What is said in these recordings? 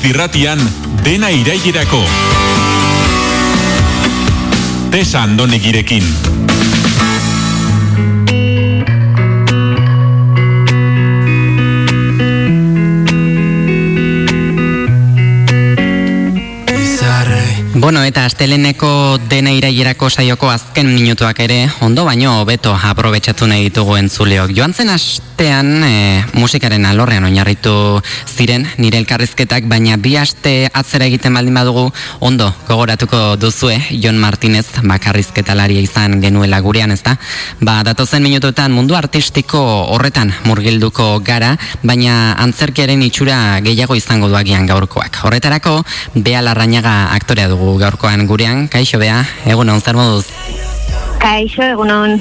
zirratian dena irailerako. Tesa andonegirekin. Bueno, eta asteleneko dena irailerako saioko azken minutuak ere, ondo baino hobeto aprobetxatu nahi ditugu entzuleok. Joan zen astean e, musikaren alorrean oinarritu ziren nire elkarrizketak, baina bi aste atzera egiten baldin badugu ondo gogoratuko duzue Jon Martinez bakarrizketalaria izan genuela gurean, ezta? Ba, datozen minutuetan mundu artistiko horretan murgilduko gara, baina antzerkiaren itxura gehiago izango duagian gaurkoak. Horretarako, Bea Larrañaga aktorea dugu gaurkoan gurean, kaixo bea, egun hon, zer moduz? Kaixo, egun hon.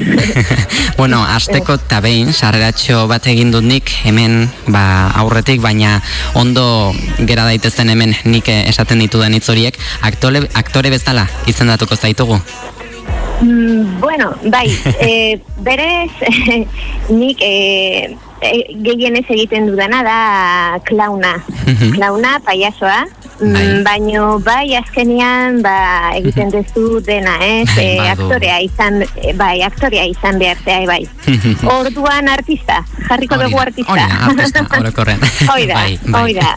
bueno, azteko eta behin, sarreratxo bat egin dut nik, hemen ba, aurretik, baina ondo gera daitezen hemen nik esaten ditu den itzoriek, aktore, aktore bezala izendatuko zaitugu? Mm, bueno, bai, e, berez, nik e, e, gehienez egiten dudana da klauna, klauna, paiasoa, Mm, bai. baino bai azkenian ba egiten duzu dena, ez? Eh, e, aktorea izan e, bai, aktorea izan behartzea bai. Orduan artista, jarriko dugu artista. artista, orokorren. Oida, bai, bai. oida.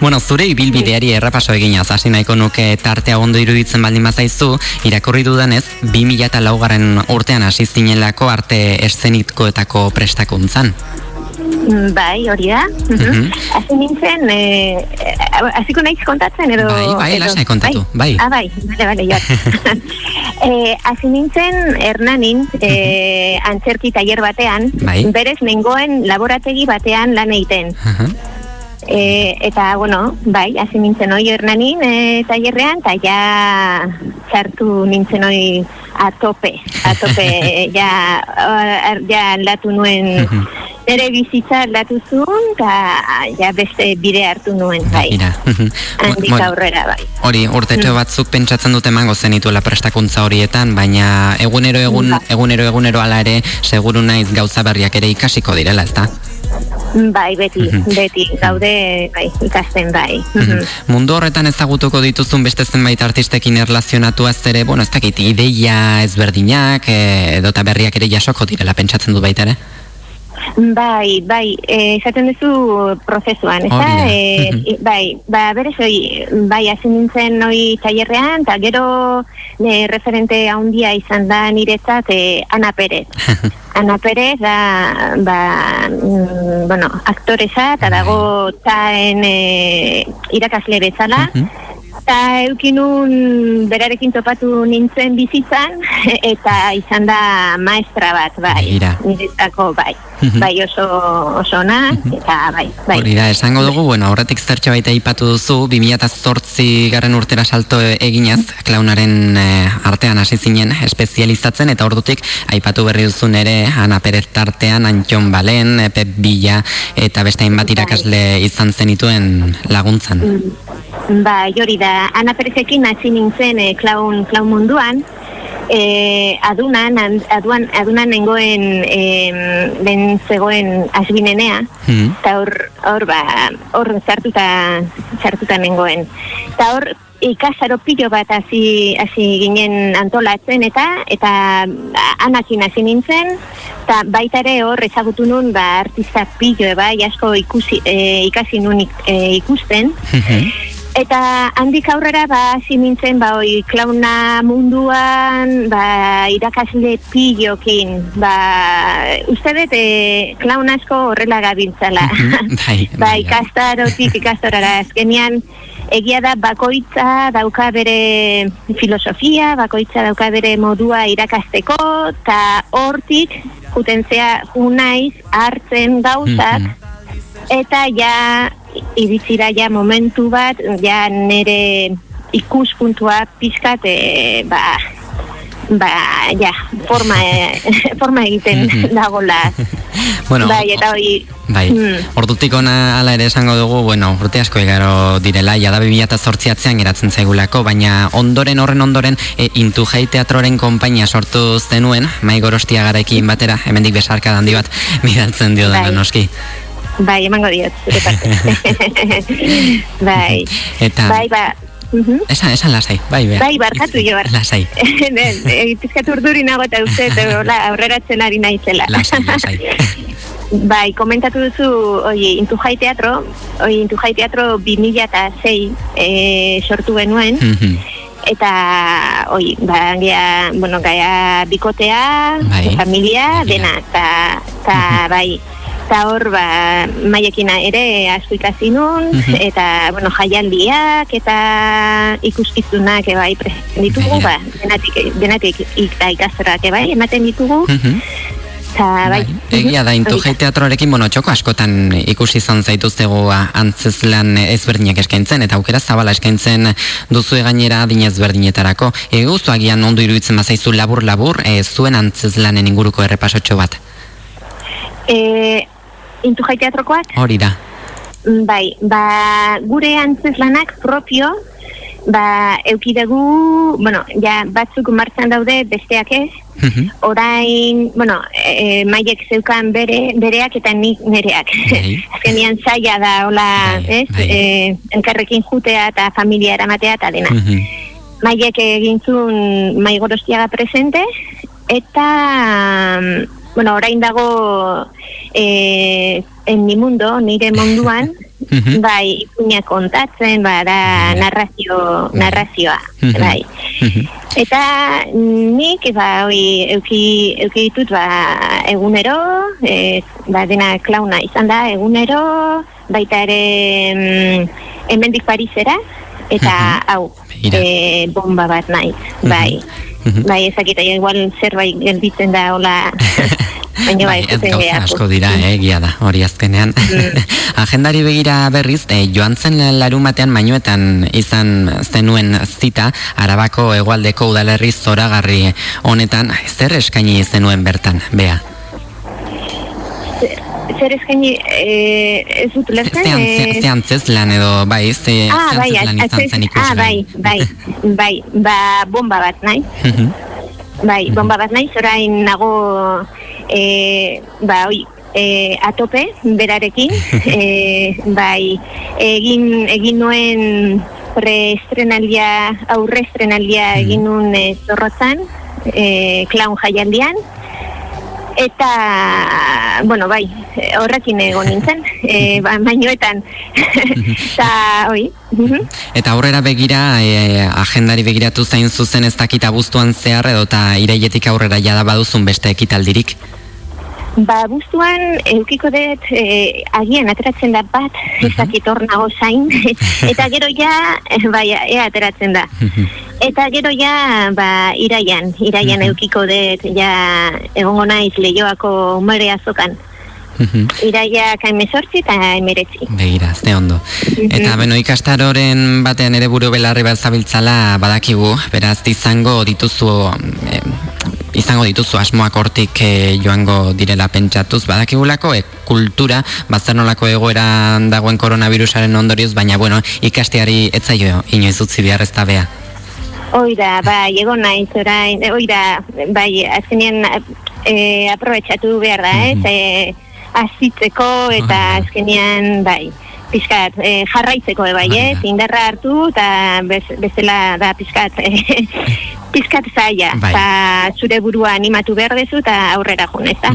bueno, zure ibilbideari errapaso eginaz, hasi nahiko nuke tartea ondo iruditzen baldin bazaizu, irakurri dudanez, 2004 garren urtean hasi zinelako arte eszenitkoetako prestakuntzan. Bai, hori da. Mhm. Hasi nintzen, eh, hasiko naiz kontatzen, edo... Bai, bai, lasai kontatu, bai. Ah, bai, bale, bale, jo. eh, hasi nintzen, Hernanin, eh, antzerki taller batean, bai. berez nengoen laborategi batean lan egiten. E, eta, bueno, bai, hasi nintzen hoi hernanin e, tailerrean, eta ja txartu nintzen hoi a tope, a tope, ja, ja aldatu nuen ere bizitza aldatu zuen, eta ja beste bide hartu nuen, bai. Ira. Handik aurrera, bai. Hori, urtetxo mm. batzuk pentsatzen dute mango zenituela prestakuntza horietan, baina egunero egun, ba. egunero egunero ala ere, seguru naiz gauza berriak ere ikasiko direla, ezta? Bai, beti, beti, gaude bai, ikasten bai. Mundu horretan ezagutuko dituzun beste zenbait artistekin erlazionatu ez ere, bueno, ez dakit, ideia ezberdinak, e, edota berriak ere jasoko direla pentsatzen du baita ere? Bai, bai, eh, esaten duzu prozesuan, ez da? E, bai, ba, berez hoi, bai, hasi nintzen hoi tailerrean, eta gero ne, referente haundia izan da niretzat e, Ana Perez. Ana Perez da, ba, mm, bueno, aktoreza, eta dago taen e, irakasle bezala, Eta eukinun berarekin topatu nintzen bizitzan, eta izan da maestra bat, bai. Niretako, bai. Mhm. bai oso, oso ona, mhm. eta bai. bai. Hori da, esango dugu, bueno, horretik zertxe baita ipatu duzu, 2008 garren urtera salto eginaz, klaunaren eh, artean hasi zinen espezializatzen, eta ordutik aipatu berri duzun ere, Ana Perez tartean, Antxon Balen, Pep Bila, eta beste hainbat bai. irakasle izan zenituen laguntzan. Mm. Ba, jori da, Ana Perezekin hasi nintzen e, klaun, klaun munduan, e, adunan, aduan, adunan nengoen e, ben zegoen asbinenea, hmm. eta hor, hor, ba, hor zartuta, zartuta nengoen. Eta hor, ikasaro pilo bat hasi hasi ginen antolatzen eta eta anakin hasi nintzen eta baita ere hor ezagutu nun ba artista pilo bai asko ikusi e, ikasi nun ikusten hmm. Eta handik aurrera ba hasi nintzen ba oi klauna munduan ba irakasle pillokin ba uste dut e, klaun asko horrela gabiltzala. bai, ba bai, ikastarotik ikastorara. Azkenian egia da bakoitza dauka bere filosofia, bakoitza dauka bere modua irakasteko eta hortik jutentzea unaiz hartzen gauzak eta ja iritzira ja momentu bat, ja nere ikuspuntua pizkat, e, ba, ba, ja, forma, e, forma egiten dagola. Bueno, bai, eta hori... Bai, mm. ordutik ona ala ere esango dugu, bueno, urte asko egaro direla, jada bimila eta zortziatzean geratzen zaigulako, baina ondoren horren ondoren, e, intu teatroren kompainia sortu zenuen, mai gorostia garekin batera, hemendik besarka handi bat, bidaltzen dio bai. noski. Bai, emango diot, bai, Eta, bai, ba, mhm. esan, esan lasai, bai, bea. Bai, barkatu jo, barkatu. Lasai, Pizkat urduri nago eta uste, aurreratzen ari naizela. lasai, lasai. Bai, komentatu duzu, oi, Intu Jai Teatro, oi, Intu Jai Teatro 2006 e, sortu genuen, Mhm. eta, oi, ba, gea, bueno, gaia bikotea, Bai. familia, dena, eta, eta, bai, eta hor, ba, maiekina ere asko ikasi nun, Mhm. eta, bueno, jaialdiak, eta ikuskizunak, e, bai, presenten ditugu, Begira. ba, denatik, denatik ikastorak, e, bai, ematen ditugu, Mhm. eta, bai. Egia da, mhm, intu hori da. teatroarekin, bueno, txoko askotan ikusi izan zaituztegu a, antzeslan ezberdinak eskaintzen, eta aukera zabala eskaintzen duzu gainera adin ezberdinetarako. E, agian ondo iruditzen bazaizu labur-labur, e, zuen antzeslanen inguruko errepasotxo bat. E, Intu Jai Teatrokoak, Hori da. Bai, ba, gure antzeslanak propio, ba, eukidegu, bueno, ja, batzuk martzan daude besteak ez, Mhm. orain, bueno, e, maiek zeukan bere, bereak eta nik nereak. Bai. Azkenian zaila da, hola, Bai, ez, bai. E, elkarrekin jutea eta familia eramatea eta dena. Mhm. Maiek egin zuen maigorostiaga presente, eta, mm, bueno, orain dago e, en mi mundo, nire munduan, bai, ipuña kontatzen, ba, da narrazio, narrazioa, bai. Eta nik, ba, hoi, euki, euki ditut, ba, egunero, e, ba, dena klauna izan da, egunero, baita ere mm, hemendik Parisera, eta hau, e, bomba bat naiz, bai. Bai, ezakita, igual zerbait gelditzen da, hola, baina bai, gehiago. asko dira, eh, egia da, hori azkenean. Mm. Agendari begira berriz, eh, joan zen larun batean mainuetan izan zenuen zita, arabako hegoaldeko udalerri zoragarri honetan, zer eskaini zenuen bertan, bea? Zer eskaini, e, ez dut lertzen? Zean, eh, ze antzez lan edo, bai, ze, Ah, bai, antzezlan izan zen ah, bai, bai, bai, ba, bomba bat nahi. Bai, bomba bat nahi, orain nago, e, ba, oi, e, atope, berarekin, e, bai, egin, egin nuen preestrenaldia, aurrestrenaldia egin nuen e, zorrotzan, e, klaun jaialdian, eta, bueno, bai, horrekin egon nintzen, e, ba, mainuetan, eta, oi. Eta aurrera begira, e, agendari begiratu zain zuzen ez dakit abuztuan zehar edo eta irailetik aurrera jada baduzun beste ekitaldirik. Ba, buztuan, eukiko dut, e, agian ateratzen da bat, ezakit hor nago zain, eta gero ja, bai, ea ateratzen da. Eta gero ja, ba, iraian, iraian Mhm. eukiko dut, ja, egongo naiz lehioako umere azokan. Iraiak emesortzi eta emeretzi. Begira, ze ondo. Eta beno ikastaroren batean ere buru belarri bat zabiltzala badakigu, beraz izango dituzu eh, izango dituzu asmoak hortik eh, joango direla pentsatuz, badakigulako e, kultura, bazer nolako egoeran dagoen koronavirusaren ondorioz, baina bueno, ikasteari etzaio inoiz utzi behar ez da bea. Oida, bai, egon naiz orain, oida, bai, azkenean e, aprobetsatu behar da, ez? E, azitzeko eta azkenean, bai, pizkat, e, jarraitzeko, e, bai, Hori ez? da. Indarra hartu eta bez, bezala da pizkat, e, pizkat zaila. Bai. Eta zure burua animatu behar dezu eta aurrera jun, ez da?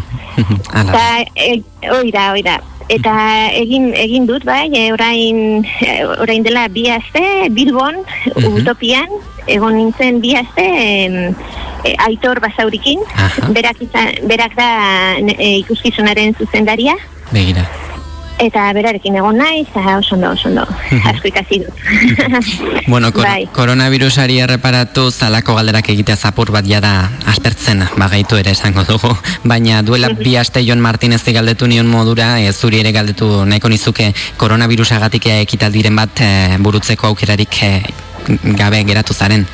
Eta, e, oida, oida. Eta egin egin dut bai, e, orain e, orain dela bi aste Bilbon Mhm. Utopian egon nintzen bi aste em, e, Aitor Basaurikin. Aha. Berak izan, berak da e, ikuskizunaren zuzendaria Begira. eta berarekin egon naiz, eta oso ondo, oso ondo. Asko ikasi dut. Bueno, kor bai. koronavirusari erreparatu zalako galderak egitea zapur bat jada aspertzen bagaitu ere esango dugu. Baina duela bi aste Jon Martinez galdetu nion modura, e, zuri ere galdetu nahiko nizuke koronavirusagatik ekitaldiren bat e, burutzeko aukerarik e, gabe geratu zaren.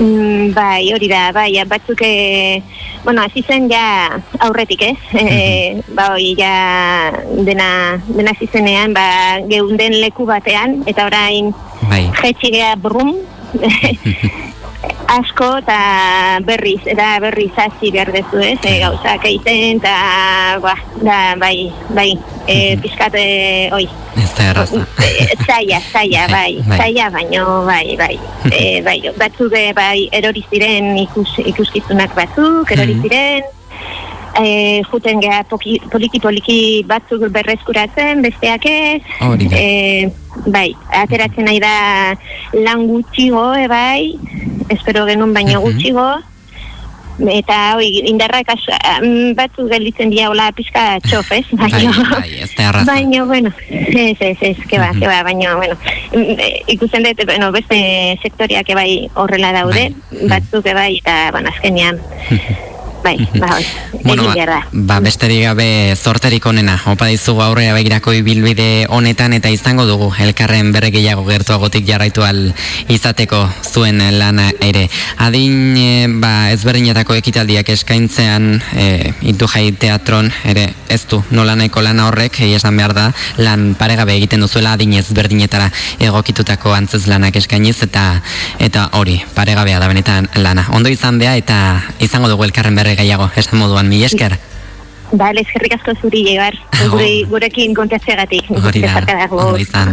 Mm, bai, hori da, bai, batzuk, e, bueno, hasi zen ja aurretik, ez? E, ba, hori ja dena, dena hasi zenean, ba, geunden leku batean, eta orain Bai. jetxi gea brum, asko eta berriz, eta berriz hasi behar dezu, ez, e, gauzak egiten, eta, ba, da, bai, bai, e, pizkat, e, oi. Ez da erraza. Zaila, zaila, bai, bai. zaila, baino, bai, bai, e, bai, batzuk, bai, erori ziren ikus, ikuskizunak batzuk, erori ziren, e, juten geha poliki-poliki batzuk berrezkuratzen, besteak ez, Hori da. e, bai, ateratzen nahi da lan gutxigo, e, bai, espero genuen baino Mhm. gutxigo, eta hoi, indarrak as, am, batzuk gelditzen dira hola pizka txof, ez? Bai, Baino, bai, erraza. baino, bueno, ez, ez, ez, que ba, que ba, baino, bueno, mm, eh, ikusten dut, bueno, beste sektoriak ebai horrela daude, Bai. batzuk ebai, eta, bueno, azkenean, bai, ba, hoi, Bueno, egin ba, da. ba, besterik gabe zorterik onena. Opa dizugu aurrera begirako ibilbide honetan eta izango dugu elkarren berre gehiago gertuagotik jarraitu al izateko zuen lana ere. Adin e, ba, ezberdinetako ekitaldiak eskaintzean e, intu jai teatron ere ez du nola nahiko lana horrek egia esan behar da lan paregabe egiten duzuela adin ezberdinetara egokitutako antzez lanak eskainiz eta eta hori paregabea da benetan lana. Ondo izan bea eta izango dugu elkarren berre gehiago esan moduan mi esker. Bale, eskerrik asko zuri, Egar, gurekin kontatzeagatik. Hori da, Besarka dago. ondo izan.